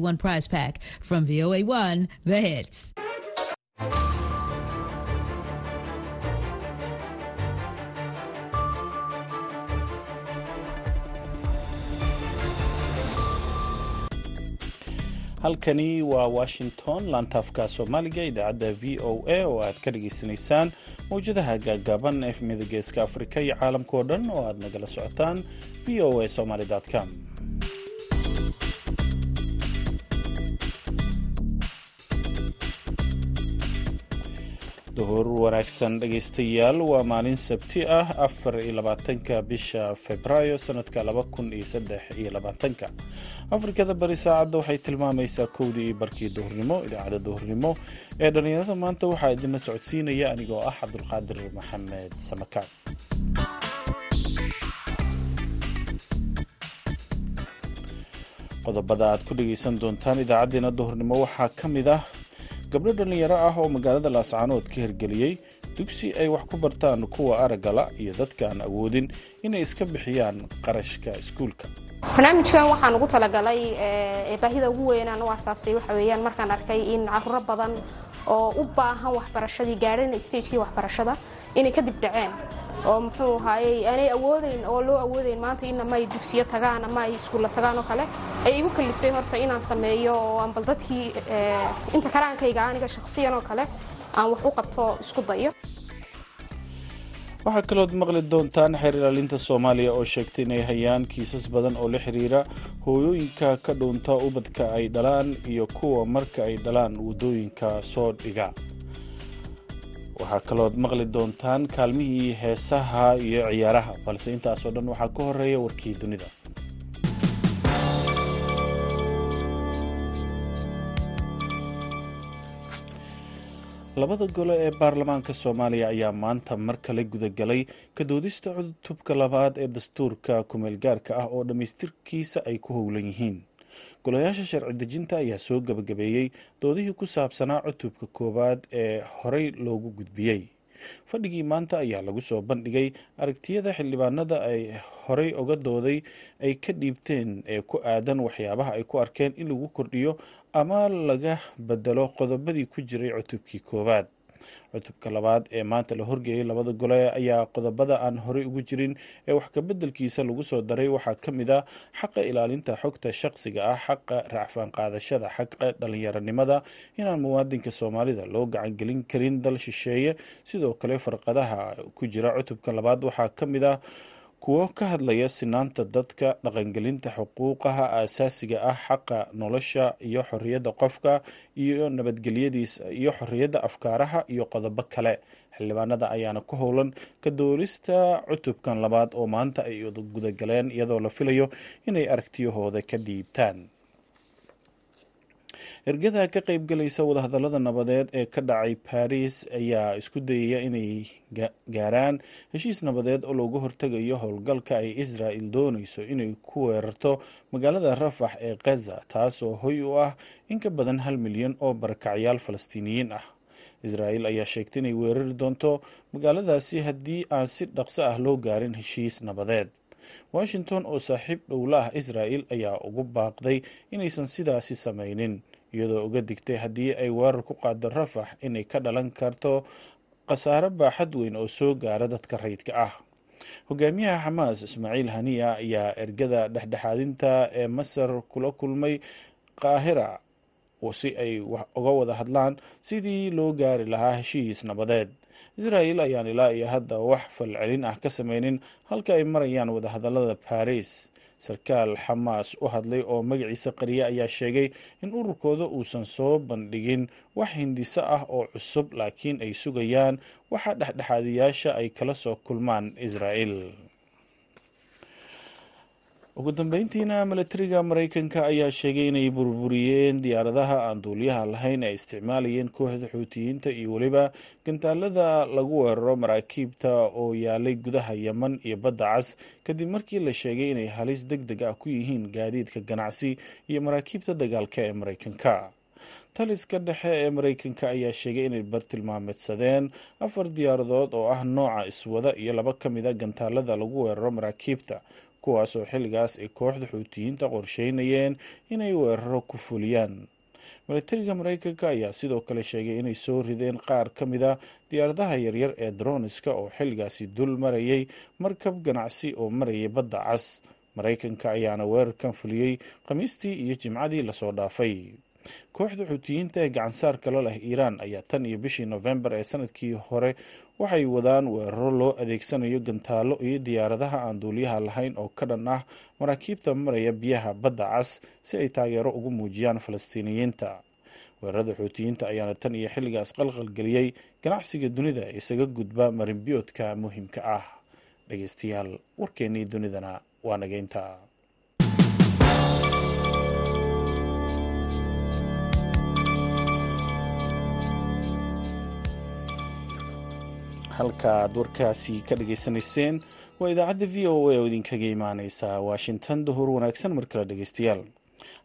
One prize pack from VOA1, The Hits. halkani waa washington laantaafka soomaaliga idaacadda v o a oo aad ka dhageysanaysaan mawjadaha gaagaaban efmida geeska afrika iyo caalamka oo dhan oo aad nagala socotaan v o a somaly com duhur wanaagsan dhegaystayaal waa maalin sabti ah afar iyo labaatanka bisha februaayo sanadka laba kun iyo saddex iyo labaatanka. Afrikada bari saacadda waxay tilmaamaysaa kowdii iyo barkii duhurnimo idaacadda duhurnimo ee dhallinyarada maanta waxaa idinla socodsiinaya anigoo ah cabdulqaadir maxamed samakaan qodobada aad ku dhegaysan doontaan idaacadeena duhurnimo waxaa ka mid ah gabdho dhallinyaro ah oo magaalada laascaanood ka hirgeliyey dugsi ay wax ku bartaan kuwa aragala iyo dadka aan awoodin inay iska bixiyaan qarashka iskuulka. Barnaamijkan waxaan ugu talagalay baahida ugu weynaan u asaasay waxa weeyaan markaan arkay in caruuro badan oo u baahan waxbarashadii gaadhana stagekii waxbarashada inay kadib dhaceen. Oo muxuu ahaayey aanay awoodeyn oo loo awoodeyn maanta in ama ay dugsiyo tagaan ama ay iskuulla tagaan oo kale ay igu kaliftay horta inaan sameeyo oo aan bal dadkii inta karaankayga aniga shakhsiyan oo kale aan wax u qabto isku dayo waxaa kalood maqli doontaan xeer ilaalinta soomaaliya oo sheegtay inay hayaan kiisas badan oo la xiriira hooyooyinka ka dhuunta ubadka ay dhalaan iyo kuwa marka ay dhalaan waddooyinka soo dhiga. Waxaa kalood maqli doontaan kaalmihii heesaha iyo ciyaaraha balse intaasoo dhan waxaa ka horreeya warkii dunida labada gole ee baarlamaanka soomaaliya ayaa maanta mar kale gudagalay ka doodista cutubka labaad ee dastuurka kumeel gaarka ah oo dhammaystirkiisa ay ku howlan yihiin. Golayaasha sharci dejinta ayaa soo gebagabeeyey doodihii ku saabsanaa cutubka koowaad ee horey loogu gudbiyey fadhigii maanta ayaa lagu soo bandhigay aragtiyada xildhibaanada ay horey oga dooday ay ka dhiibteen ee ku aadan waxyaabaha ay ku arkeen in lagu kordhiyo ama laga bedelo qodobadii ku jiray cutubkii koowaad cutubka labaad ee maanta la horgeeyay labada gole ayaa qodobada aan horey ugu jirin ee wax kabeddelkiisa lagu soo daray. Waxaa ka mid ah xaqa ilaalinta xogta shaqsiga ah xaqa raacfaan qaadashada xaqa dhalinyaronimada inaan muwaadinka soomaalida loo gacangelin karin dal shisheeye. Sidoo kale farqadaha ku jira cutubka labaad waxaa ka mid ah kuwo ka hadlaya sinaanta dadka dhaqangelinta xuquuqaha aasaasiga ah xaqa nolosha iyo xorriyadda qofka iyo nabadgelyadiisa iyo xorriyadda afkaaraha iyo qodobo kale. Xildhibaanada ayaana ku howlan ka doolista cutubkan labaad oo maanta ay gudagaleen iyadoo la filayo inay aragtiyahooda ka dhiibtaan ergada ka qaybgalaysa wadahadallada nabadeed ee ka dhacay baris ayaa isku dayaya inay gaaraan heshiis nabadeed oo looga hortegayo howlgalka ay israel doonayso inay ku weerarto magaalada rafax ee khaza taasoo hoy u ah in ka badan hal milyan oo barakacyaal falastiiniyiin ah. Israel ayaa sheegtay inay weerari doonto magaaladaasi haddii aan si dhaqso ah loo gaarin heshiis nabadeed washington oo saaxiib dhowla ah israel ayaa ugu baaqday inaysan sidaasi samaynin iyadoo uga digtay haddii ay weerar ku qaado rafax inay ka dhalan karto khasaare baaxad weyn oo soo gaara dadka rayidka ah. Hogaamiyaha xamaas ismaaciil haniya ayaa ergada dhexdhexaadinta ee masar kula kulmay qaahira si ay uga wada hadlaan sidii loo gaari lahaa heshiis nabadeed israel ayaan ilaa iyo hadda wax falcelin ah ka sameynin halka ay marayaan wadahadallada baris sarkaal xamaas u hadlay oo magaciisa qariye ayaa sheegay in ururkooda uusan soo bandhigin wax hindiso ah oo cusub laakiin ay sugayaan waxa dhexdhexaadiyaasha ay kala soo kulmaan israel ugu dambeyntiina milatariga mareykanka ayaa sheegay inay burburiyeen diyaaradaha aan duuliyaha lahayn ay isticmaalayeen kooxda xuutiyiinta iyo weliba gantaalada lagu weeraro maraakiibta oo yaalay gudaha yeman iyo badda cas. Kadib markii la sheegay inay halis deg deg ah ku yihiin gaadiidka ganacsi iyo maraakiibta dagaalka ee mareykanka taliska dhexe ee mareykanka ayaa sheegay inay bartilmaameedsadeen afar diyaaradood oo ah nooca iswada iyo laba ka mid a gantaalada lagu weeraro maraakiibta kuwaas oo xilligaas ay kooxda xuutiyiinta qorsheynayeen inay weeraro ku fuliyaan. Milatariga mareykanka ayaa sidoo kale sheegay inay soo rideen qaar ka mid a diyaaradaha yaryar ee droniska oo xilligaasi dul marayay markab ganacsi oo marayay badda cas. Mareykanka ayaana weerarkan fuliyey khamiistii iyo jimcadii la soo dhaafay kooxda xuutiyiinta ee gacansaarka la leh iiraan ayaa tan iyo bishii nofembar ee sannadkii hore waxay wadaan weeraro loo adeegsanayo gantaalo iyo diyaaradaha aan duuliyaha lahayn oo ka dhan ah maraakiibta maraya biyaha badda cas si ay taageero ugu muujiyaan falastiiniyiinta. Weerarada xuutiyiinta ayaana tan iyo xilligaas qalqalgeliyey ganacsiga dunida isaga gudba marinbiyoodka muhiimka ah. Dhegeystayaal warkeennii dunidana waa nageynta halka aad warkaasi ka dhageysanayseen waa idaacadda v o a oo idinkaga imaaneysa washington. Duhur wanaagsan mar kale dhegeystayaal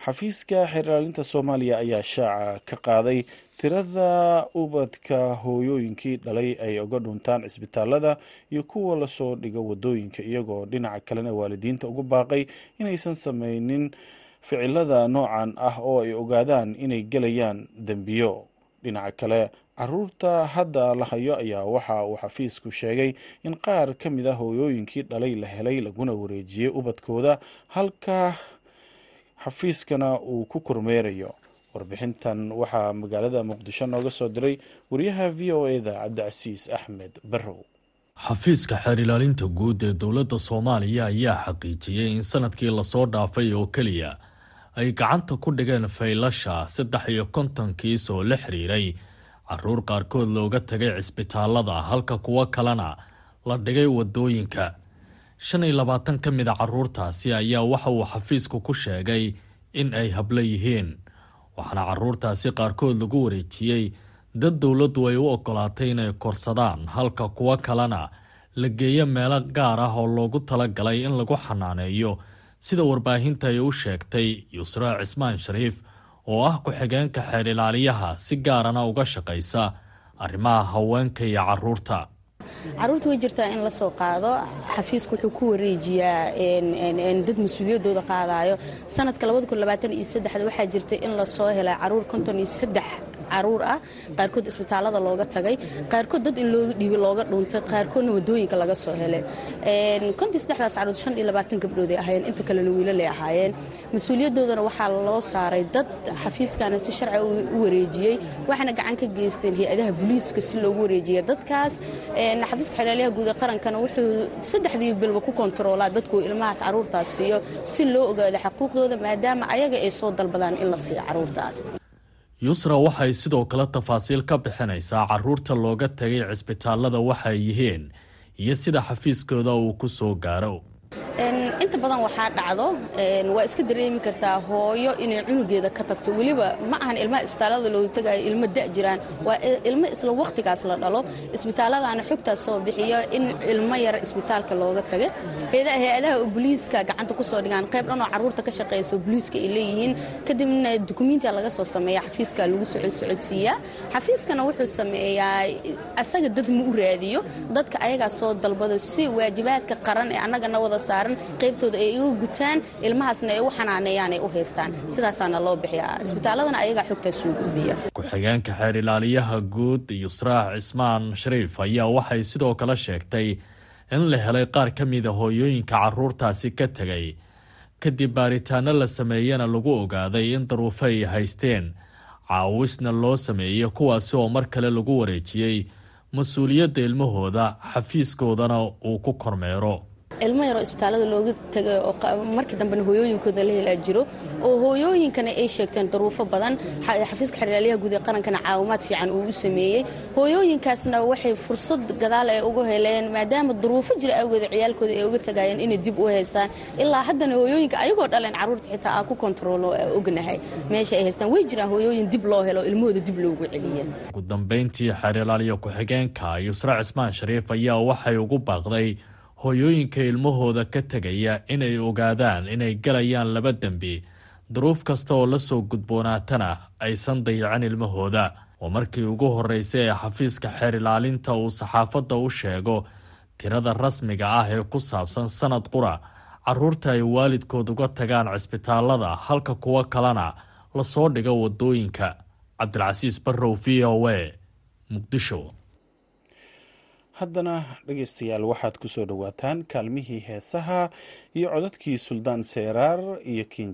xafiiska xeer ilaalinta soomaaliya ayaa shaaca ka qaaday tirada ubadka hooyooyinkii dhalay ay uga dhuntaan cisbitaalada iyo kuwa la soo dhigo waddooyinka iyagoo dhinaca kalena waalidiinta ugu baaqay inaysan sameynin ficilada noocan ah oo ay ogaadaan inay gelayaan dembiyo dhinaca kale carruurta hadda la hayo ayaa waxa uu xafiisku sheegay in qaar ka mid a hooyooyinkii dhalay la helay laguna wareejiyey ubadkooda halka xafiiskana uu ku kormeerayo. Warbixintan waxaa magaalada muqdisho nooga soo diray wariyaha v o eda cabdicasiis axmed barrow. Xafiiska xeer ilaalinta guud ee dowladda soomaaliya ayaa xaqiijiyey in sannadkii la soo dhaafay oo keliya ay gacanta ku dhigeen faylasha saddex iyo konton kiis oo la xiriiray. Caruur qaarkood looga tagay cisbitaalada halka kuwo kalena la dhigay waddooyinka shan iyo labaatan ka mid a caruurtaasi ayaa waxa uu xafiisku ku sheegay in ay hablo yihiin waxaana caruurtaasi qaarkood lagu wareejiyey dad dowladdu ay u ogolaatay inay korsadaan halka kuwo kalena la geeyo meelo gaar ah oo loogu talagalay in lagu xanaaneeyo sida warbaahinta ay u sheegtay yusra cismaan shariif oo ah ku-xigeenka xeer ilaaliyaha si gaarana uga shaqaysa arrimaha haweenka iyo carruurta carruurta way jirtaa in la soo qaado. Xafiisku wuxuu ku wareejiyaa dad mas'uuliyadooda qaadayo sanadka waxaa jirta in la soo helay carruur carruur ah qaarkood isbitaalada looga tagay qaarkood dad in looga dhiibi looga dhuuntay qaarkoodna waddooyinka laga soo helay. Gabdhooday ahaayeen inta kalena wiilalay ahaayeen. Mas'uuliyadoodana waxaa loo saaray dad xafiiskana si sharci u wareejiyey waxaana gacan ka geysteen hay'adaha booliiska si loogu wareejiya dadkaas. Xafiiska xeelaalyaha guud ee qarankana wuxuu saddexdii bilba ku kontaroolaa dadku ilmahaas caruurtaas siiyo si loo ogaado xaquuqdooda maadaama ayaga ay soo dalbadaan in la siiyo caruurtaas yusra waxay sidoo kale tafaasiil ka bixinaysaa carruurta looga tagay cisbitaalada waxay yihiin iyo sida xafiiskooda uu ku soo gaaro inta badan waxaa dhacdo waa iska dareemi kartaa hooyo inay cunugeeda ka tagto. Weliba ma ahan ilmaha isbitaalada looga tagayo ilmo da jiraan. Waa ilmo isla wakhtigaas la dhalo. Isbitaaladaana xogtaas soo bixiyo in ilmo yar isbitaalka looga taga hay'adaha oo boliiska gacanta ku soo dhigaan qayb dhan oo carruurta ka shaqeysa boliiska ay leeyihiin. Kadibna dukumiintia laga soo sameeya xafiiska lagu socodsiiyaa xafiiskana wuxuu sameeyaa asaga dad ma u raadiyo. Dadka ayagaa soo dalbado si waajibaadka qaran ee annagana wada saaran qaybtooda ay iga gutaan ilmahaasna ay u xanaaneeyaan ay u haystaan. Sidaasaana loo bixiyaa isbitaaladana ayagaa xogtaas soo gudbiya ku-xigeenka xeer ilaaliyaha guud yusraax cismaan shariif ayaa waxay sidoo kale sheegtay in la helay qaar ka mida hooyooyinka caruurtaasi ka tegay. Kadib baaritaano la sameeyana lagu ogaaday in daruufo ay haysteen. Caawisna loo sameeyey kuwaasi oo mar kale lagu wareejiyey. Mas'uuliyadda ilmahooda xafiiskoodana uu ku kormeero ilmo yaroo isbitaalada looga tagay oo markii dambena hooyooyinkooda la helaa jiro oo hooyooyinkana ay sheegteen daruufo badan. Xafiiska xeraalyaha guud ee qarankana caawimaad fiican uu u sameeyey. Hooyooyinkaasna waxay fursad gadaal ay uga heleen maadaama duruufo jira awgeeda ciyaalkooda ay uga tagayeen inay dib u haystaan. Ilaa haddana hooyooyinka ayagoo dhaleen carruurta xitaa aa ku kontaroolo ognahay. Meesha ay haystaan way jiraan hooyooyin dib loo helo ilmahooda dib loogu celiya ugu dambeyntii xeerilaaliya ku-xigeenka yusra cismaan shariif ayaa waxay ugu baaqday hooyooyinka ilmahooda ka tegaya inay ogaadaan inay galayaan laba dembi duruuf kasta oo la soo gudboonaatana aysan dayacin ilmahooda. Oo markii ugu horreysay ee xafiiska xeer ilaalinta uu saxaafadda u sheego tirada rasmiga ah ee ku saabsan sanad qura. Caruurta ay waalidkood uga tagaan cisbitaalada halka kuwo kalena la soo dhigo waddooyinka cabdilcasiis barrow v o a muqdisho haddana dhegaystayaal waxaad ku soo dhowaataan kaalmihii heesaha iyo codadkii suldaan seeraar iyo kiin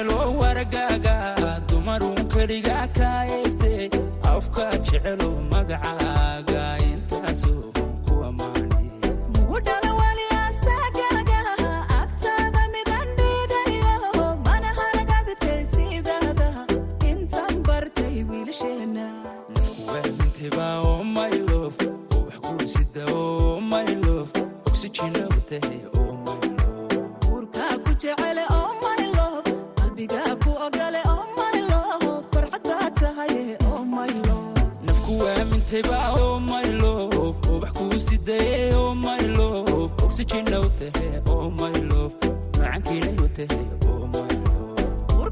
indhaha jecelo wargaaga dumarun keliga ka eegte afka jecelo magacaaga intaasoo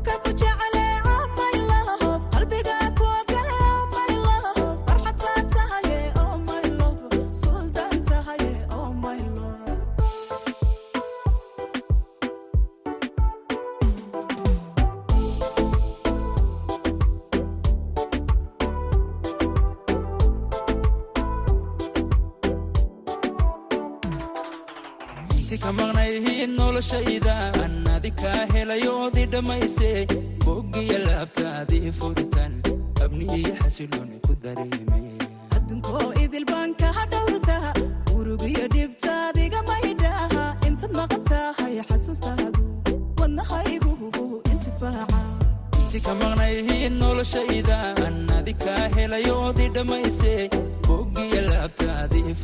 waamintaba inti ka maqnayhiin noloshaydan adi kaa helayoodii dhammayse boggiya laabtaadii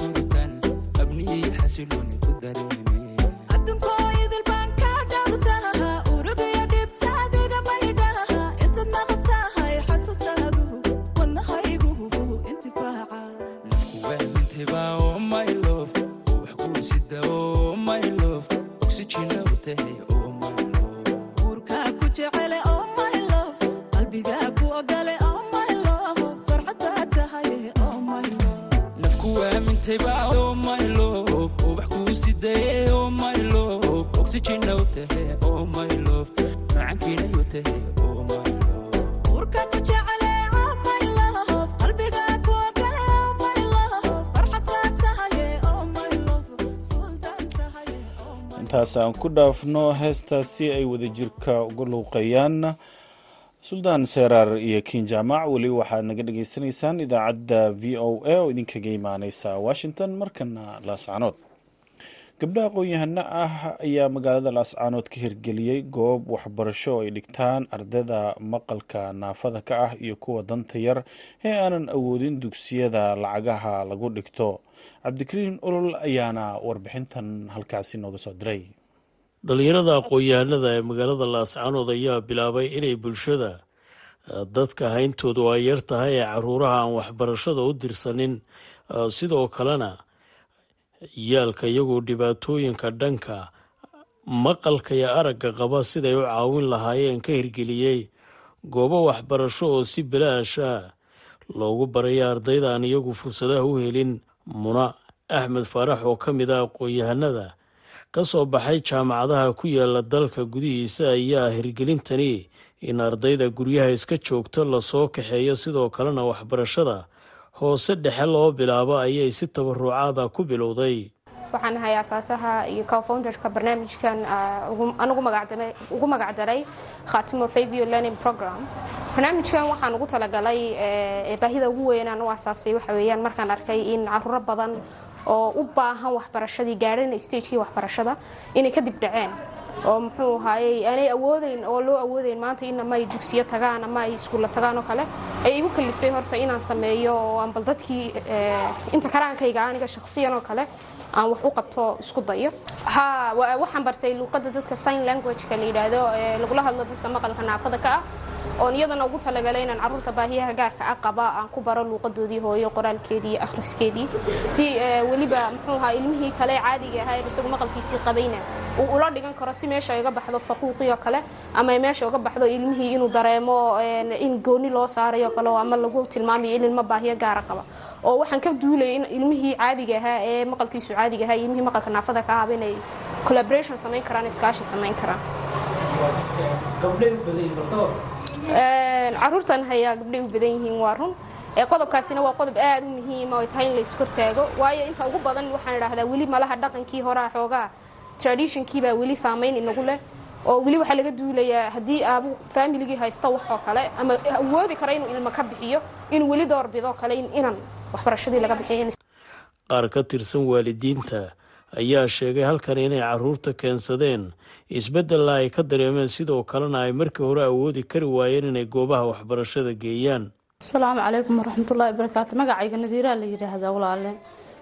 intaas aan ku dhaafno heestaasi ay wadajirka uga luuqeeyaan suldaan seeraar iyo kiin jaamac weli waxaad naga dhagaysanaysaan idaacadda v o a oo idinkaga imaaneysa washington. Markana laascanood gabdho aqoon-yahano ah ayaa magaalada laascaanood ka hirgeliyey goob waxbarasho oo ay dhigtaan ardayda maqalka naafada ka ah iyo kuwa danta yar ee aanan awoodin dugsiyada lacagaha lagu dhigto. Cabdikariin olol ayaana warbixintan halkaasi nooga soo diray. Dhalinyarada aqoon-yahanada ee magaalada laascaanood ayaa bilaabay inay bulshada dadka hayntoodu ay yar tahay ee caruuraha aan waxbarashada u dirsanin sidoo kalena yaalka iyagoo dhibaatooyinka dhanka maqalka iyo aragga qaba siday u caawin lahaayeen ka hirgeliyey goobo waxbarasho oo si bilaash ah loogu baraya ardayda aan iyagu fursadaha u helin muna. Axmed faarax oo ka mid ah aqoon-yahanada ka soo baxay jaamacadaha ku yaalla dalka gudihiisa ayaa hirgelintani in ardayda guryaha iska joogto la soo kaxeeyo sidoo kalena waxbarashada hoose dhexe loo bilaabo ayay si tabarucaada ku bilowday. Waxaan ahay asaasaha iyo co-founderka barnaamijkan aan ugu magacdaray khatimo fabio learning program. Barnaamijkan waxaan ugu talagalay baahida ugu weynaan u asaasay waxa weeyaan markaan arkay in caruuro badan oo u baahan waxbarashadii gaadhana stagekii waxbarashada inay kadib dhaceen oo muxuu ahaayey aanay awoodeyn oo loo awoodeyn maanta in ama ay dugsiyo tagaan ama ay iskuulla tagaan oo kale ay igu kaliftay horta inaan sameeyo oo aan bal dadkii inta karaankayga aniga shakhsiyan oo kale aan wax u qabto isku dayo. Ha wa- waxaan bartay luuqadda dadka sign language-ka la yidhaahdo ee lagula hadlo dadka maqalka naafada ka ah oon iyadana ugu talagalay inaan carruurta baahiyaha gaarka ah qaba aan ku baro luuqadoodii hooyo qoraalkeedii akhriskeedii si ee, weliba muxuu ahaa ilmihii kale caadiga ahaa isagu maqalkiisii qabayna uu ula dhigan karo si meesha uga baxdo faquuqii oo kale ama meesha uga baxdo ilmihii inuu dareemo in gooni loo saarayo kale ama lagu tilmaamayo in ilmo baahiyo gaara qaba. Oo waxaan ka duulaya in ilmihii caadiga ahaa ee maqalkiisu caadiga ahaa ilmihii maqalka naafada ka ahaba inay collaboration samayn karaan iskaashi samayn karaan. Een, carruurtan hayaa gabdhay u badan yihiin waa run. Qodobkaasina waa qodob aad u muhiima oo ay tahay in la iskortaago waayo inta ugu badan waxaan idhaahdaa weli malaha dhaqankii horaa xoogaa traditionkii baa weli saamayn inagu leh oo weli waxaa laga duulayaa haddii aabu faamiligii haysto wax oo kale ama awoodi kara inuu ilmo ka bixiyo inuu weli doorbido kale in- inan waxbarashadii laga bixiyo in qaar ka tirsan waalidiinta ayaa sheegay halkan inay carruurta keensadeen isbeddella ay ka dareemeen sidoo kalena ay markii hore awoodi kari waayeen inay goobaha waxbarashada geeyaan. Asalaamu calaykum waraxmatullaahi barakaatu magacayga nadiiraa la yidhaahdaa walaale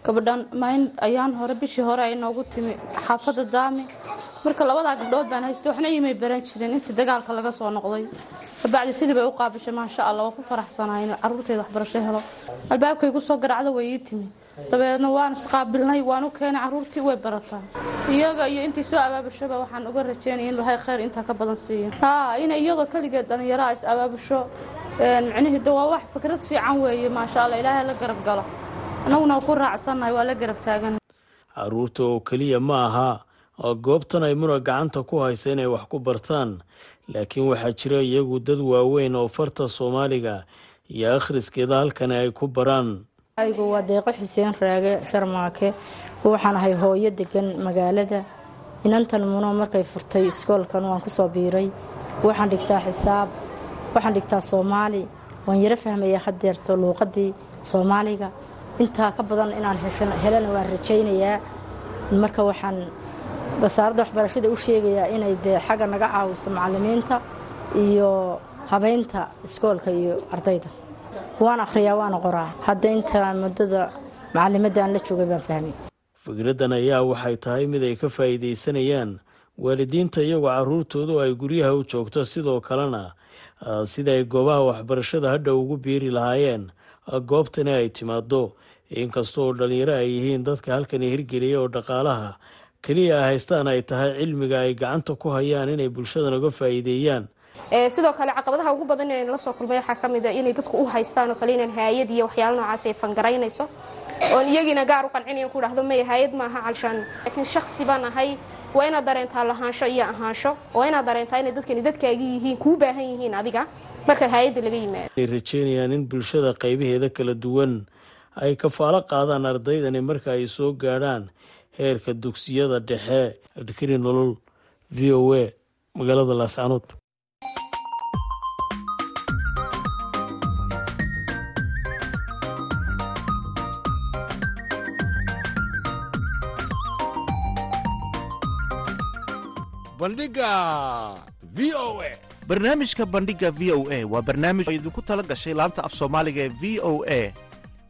gabadhan mayn ayaan hore bishii hore ay noogu timi. Xaafadda daami. Marka labadaa gabdhood baan haystay waxna imay baran jirin. Intii dagaalka laga soo noqday. Kabacdi sidii bay u qaabishay maasha allah waa ku faraxsanahay in caruurteyda waxbarasho helo. Albaabkaygu soo garacdo way ii timi. Dabeedna waan isqaabilnay waan u keenay caruurtii way barataa iyaga iyo intii soo abaabushoba waxaan uga rajeynaya in ilaahay khayr intaa ka badan siiyo. Haa in iyadoo keligeed dhallinyaraha is abaabusho een, micnihii de waa wax fikrad fiican weeye maasha allah ilaahay la garab galo annaguna ku raacsannahay waa la garab taagan. Caruurta oo keliya ma aha oo goobtan ay muna gacanta ku haysa inay wax ku bartaan. Laakiin waxaa jira iyagu dad waaweyn oo farta soomaaliga iyo akhriskeeda halkani ay ku baraan. Aygu waa deeqo xuseen raage sharmaake waxaan ahay hooyo degan magaalada. Inantan muno markay furtay iskoolkan waan ku soo biiray. Waxaan dhigtaa xisaab waxaan dhigtaa soomaali. Waan yaro fahmaya hadeerto luuqadii soomaaliga intaa ka badan inaan helana waan rajaynayaa. Marka waxaan wasaaradda waxbarashada u sheegayaa inay dee xagga naga caawiso macalimiinta iyo habeynta iskoolka iyo ardayda. Waan akhriyaa waana qoraa. Hadda inta muddada macalimadda aan la joogay baan fahmay. Fikraddan ayaa waxay tahay mid ay ka faa'iidaysanayaan waalidiinta iyagoo caruurtoodu ay guryaha u joogto sidoo kalena ah, sida goobaha waxbarashada hadha ugu biiri lahaayeen ah, goobtani ay timaado inkasta oo dhallinyaro ay yihiin dadka halkani hirgeliya oo dhaqaalaha keliya ay haystaan ay tahay cilmiga ay gacanta ku hayaan inay bulshadan uga faa'iideeyaan. Ee, sidoo kale caqabadaha ugu badan ee la soo kulmay waxaa ka mid ah inay dadku u haystaan oo kale inaan haayad iyo waxyaalo noocaas ay fangaraynayso oon iyagiina gaar u qancinayan ku dhahdo maya haayad maaha calshaan. Laakiin shakhsi baan ahay. Waa inaad dareentaa lahaansho iyo ahaansho. Waa inaad dareentaa inay dadkani dadkaagi yihiin kuu baahan yihiin adiga. Marka haayadda laga yimaado. Ay rajeynayaan in bulshada qaybaheeda kala duwan ay kafaalo qaadaan ardaydani marka ay soo gaadhaan heerka dugsiyada dhexe. Cabdikari nolol v o a magaalada laascanood bandhiga v o a. Barnaamijka bandhiga v o a waa barnaamij oo idinku tala gashay laanta af soomaaliga ee v o a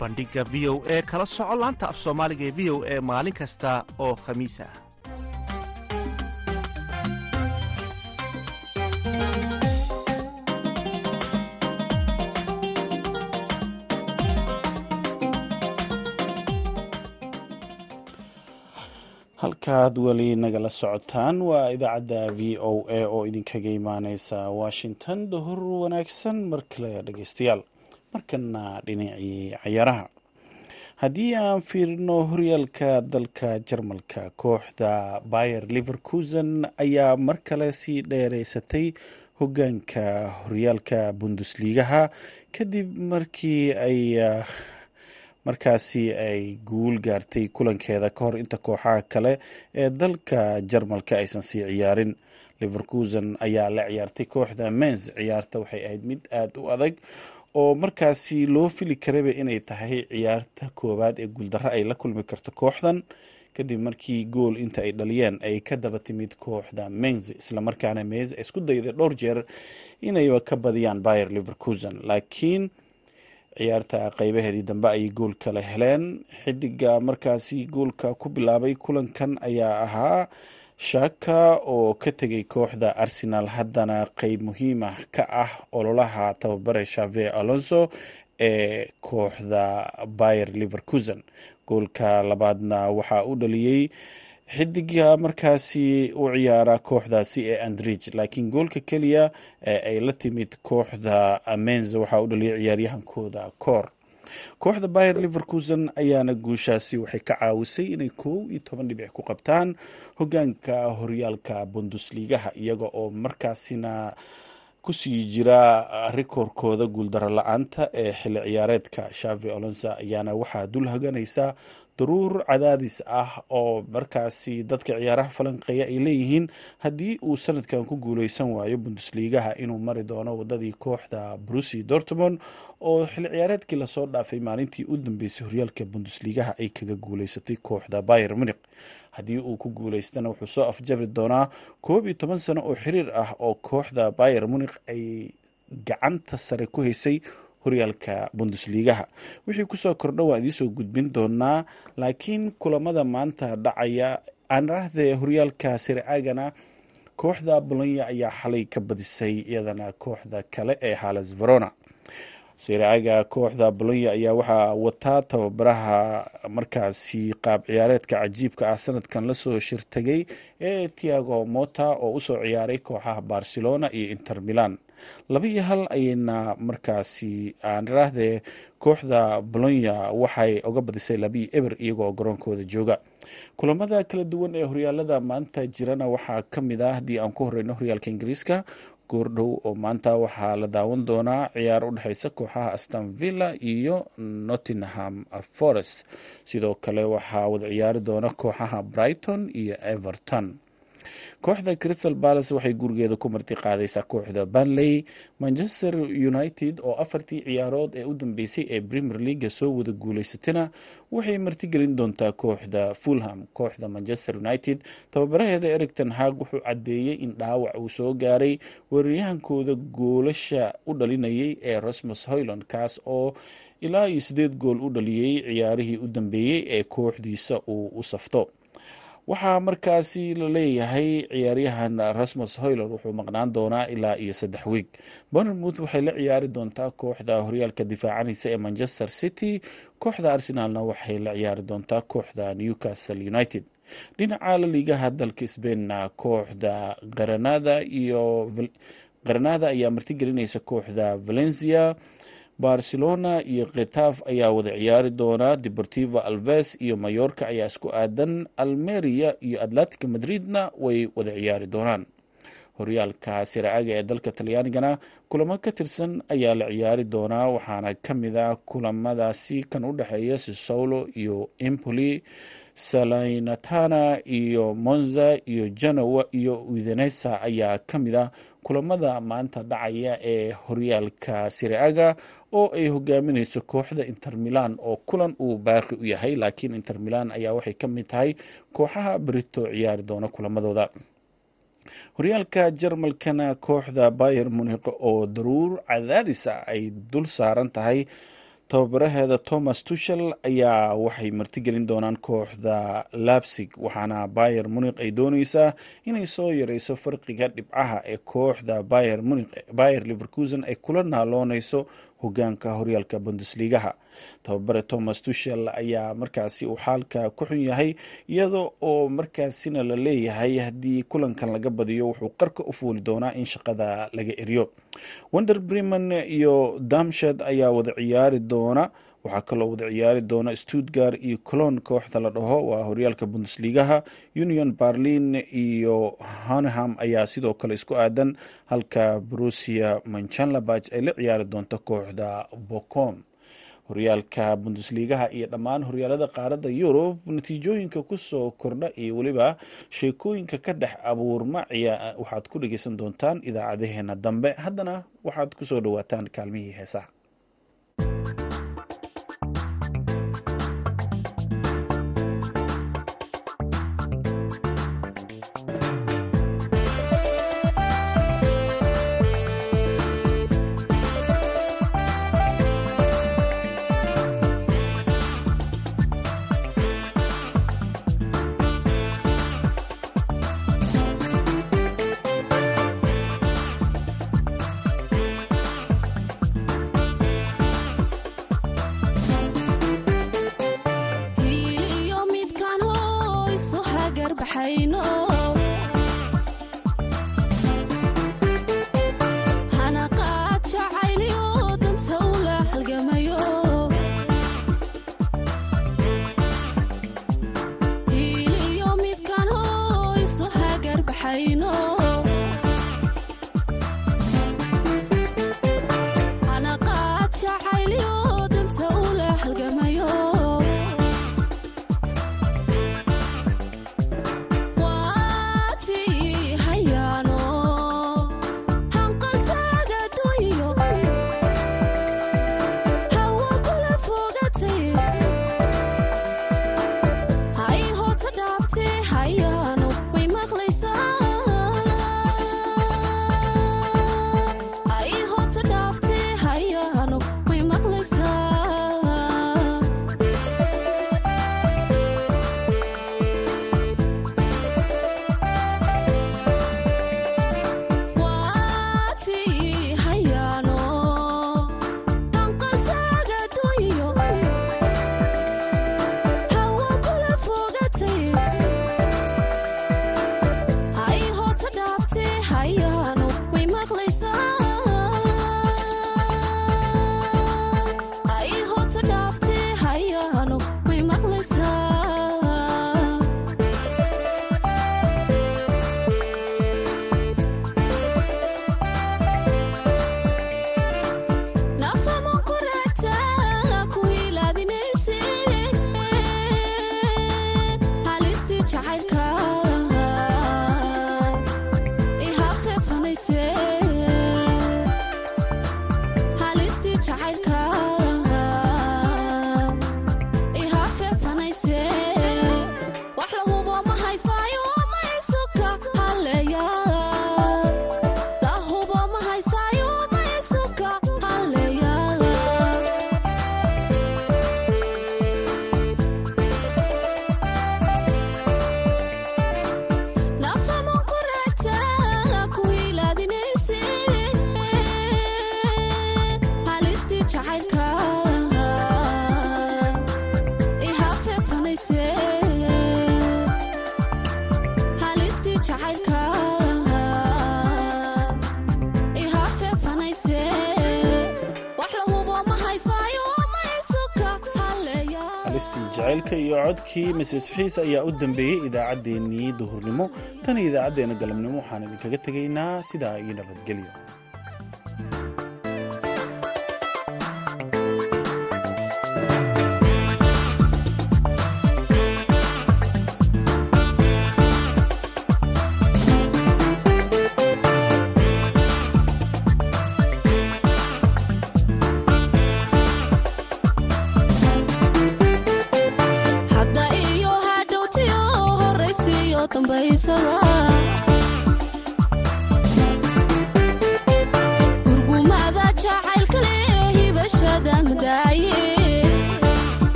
bandhiga v o e kala soco laanta af soomaaliga ee v o e maalin kasta oo khamiis ah. Halkaad weli nagala socotaan waa idaacadda v o a oo idinkaga imaaneysa washington. Duhur wanaagsan mar kale dhegeystayaal markana dhinacii cayaaraha haddii aan fiirino horyaalka dalka jarmalka kooxda bayer liverkusen ayaa mar kale sii dheereysatay hogaanka horyaalka bundusligaha kadib markii ay markaasi ay guul gaartay kulankeeda ka hor inta kooxaha kale ee dalka jarmalka aysan sii ciyaarin. Liverkusen ayaa la ciyaartay kooxda mens ciyaarta waxay ahayd mid aada u adag oo markaasi loo fili karaba inay tahay ciyaarta koowaad ee guuldarro ay la kulmi karto kooxdan kadib markii gool inta ay dhaliyeen ay ka daba timid kooxda mens islamarkaana mens ay isku dayday dhowr jeer inayba ka badiyaan bayer liverkusen laakiin ciyaarta qeybaheedii dambe ayay gool kale heleen. Xidiga markaasi goolka ku bilaabay kulankan ayaa ahaa shaka oo ka tegay kooxda arsenal haddana qeyb muhiim ah ka ah ololaha tababare shave alonso ee kooxda bayer liverkusen goolka labaadna waxaa u dhaliyey xidiga markaasi u ciyaara kooxdaasi ee andrige laakiin goolka keliya ee ay la timid kooxda amenz waxaa u dhaliyay ciyaaryahankooda koor kooxda bayer liverkusen ayaana guushaasi waxay ka caawisay inay kow iyo toban dhibic ku qabtaan hogaanka horyaalka bundusligaha iyaga oo markaasina ku sii jira rikoorkooda guuldaro la'aanta ee xilli ciyaareedka. Shavi olonsa ayaana waxaa dul haganaysa daruur cadaadis ah oo markaasi dadka ciyaaraha falanqeeya ay leeyihiin haddii uu sanadkan ku guuleysan waayo bundusligaha inuu mari doono wadadii kooxda brusi dortmond oo xilli ciyaareedkii la soo dhaafay maalintii u dambeysay horyaalka bundusligaha ay kaga guuleysatay kooxda bayer munik haddii uu ku guuleystana wuxuu soo afjabi doonaa koob iyo toban sano oo xiriir ah oo kooxda bayer munik ay gacanta sare ku haysay horyaalka bundusligaha wixii ku soo kordha waan idiinsoo gudbin doonaa laakiin kulamada maanta dhacaya. Aanrahde horyaalka sire-agana kooxda bolonya ayaa xalay ka badisay iyadana kooxda kale ee hales verona sire-aga kooxda bolonya ayaa waxaa wataa tababaraha markaasi qaab ciyaareedka cajiibka ah sanadkan la soo shirtagay ee tiago mota oo u soo ciyaaray kooxaha barcelona iyo inter milan. Laba hal ayayna markaasi aanraahdee kooxda bolonya waxay oga badisay labii eber iyagoo garoonkooda jooga. Kulamada kala duwan ee horyaalada maanta jirana waxaa ka mid ah haddii aan ku horeyno horyaalka ingiriiska goordhow oo maanta waxaa la daawan doonaa ciyaar u dhexeysa kooxaha aston villa iyo nottingham forest. Sidoo kale waxaa wada ciyaari doona kooxaha brighton iyo everton kooxda crystal palace waxay gurigeeda ku marti qaadaysaa kooxda banley manchester united oo afartii ciyaarood ee u dambeysay ee premier leaga soo wada guuleysatana waxay martigelin doontaa kooxda fulham. Kooxda manchester united tababaraheeda ericton hag wuxuu cadeeyey in dhaawac uu soo gaaray weeraryahankooda goolasha u dhalinayay ee rosmus hoyland kaas oo ilaa iyo sideed gool u dhaliyey ciyaarihii u dambeeyey ee kooxdiisa uu u safto waxaa markaasi la leeyahay ciyaaryahan rasmus hoyler wuxuu maqnaan doonaa ilaa iyo saddex wiig. Bournemouth waxay la ciyaari doontaa kooxda horyaalka difaacanaysa ee manchester city. Kooxda arsenalna waxay la ciyaari doontaa kooxda newcastle united. Dhinaca la liigaha dalka sbainna kooxda granada iyo granada ayaa martigelinaysa kooxda valencia barcelona iyo khitaf ayaa wada ciyaari doona. Deportivo alves iyo mayorka ayaa isku aadan. Almeria iyo atlantica madridna way wada ciyaari doonaan horyaalka siraaga ee dalka talyaanigana kulamo ka tirsan ayaa la ciyaari doonaa waxaana ka mid a kulamadaasi kan u dhexeeya sisolo iyo empoli salaynatana iyo monza iyo genoa iyo udenesa ayaa ka mid a kulamada maanta dhacaya ee horyaalka siraaga oo ay hogaamineyso kooxda inter milan oo kulan uu baaqi u yahay laakiin inter milan ayaa waxay ka mid tahay kooxaha berito ciyaari doona kulamadooda horyaalka jarmalkana kooxda bayer munik oo daruur cadaadis ah ay dul saaran tahay. Tababaraheeda thomas tushel ayaa waxay martigelin doonaan kooxda labsig waxaana bayer munik ay dooneysaa inay soo yareyso farqiga dhibcaha ee kooxda bayer liverkusen ay kula naalooneyso hogaanka horyaalka bundesligaha. Tababare thomas tushel ayaa markaasi uu xaalka ku xun yahay iyada oo markaasina la leeyahay haddii kulankan laga badiyo wuxuu qarka u fuuli doonaa in shaqada laga eriyo. Wonder breman iyo damshad ayaa wada ciyaari doona waxaa kaloo wada ciyaari doona stuttgart iyo colon kooxda la dhaho. Waa horyaalka bundesligaha. Union berlin iyo hanham ayaa sidoo kale isku aadan halka brusia manchanlabach ay la ciyaari doonto kooxda bocom horyaalka bundesligaha iyo dhammaan horyaalada qaaradda yurub natiijooyinka ku soo kordha iyo weliba sheekooyinka ka dhex abuurma waxaad ku dhegeysan doontaan idaacadaheena dambe. Haddana waxaad ku soo dhawaataan kaalmihii heesaha jaceylka iyo codkii mises xiis ayaa u dambeeyey idaacaddeenii duhurnimo. Tan iyo idaacaddeenna galabnimo waxaan idinkaga tegaynaa sidaa iyo nabadgelyo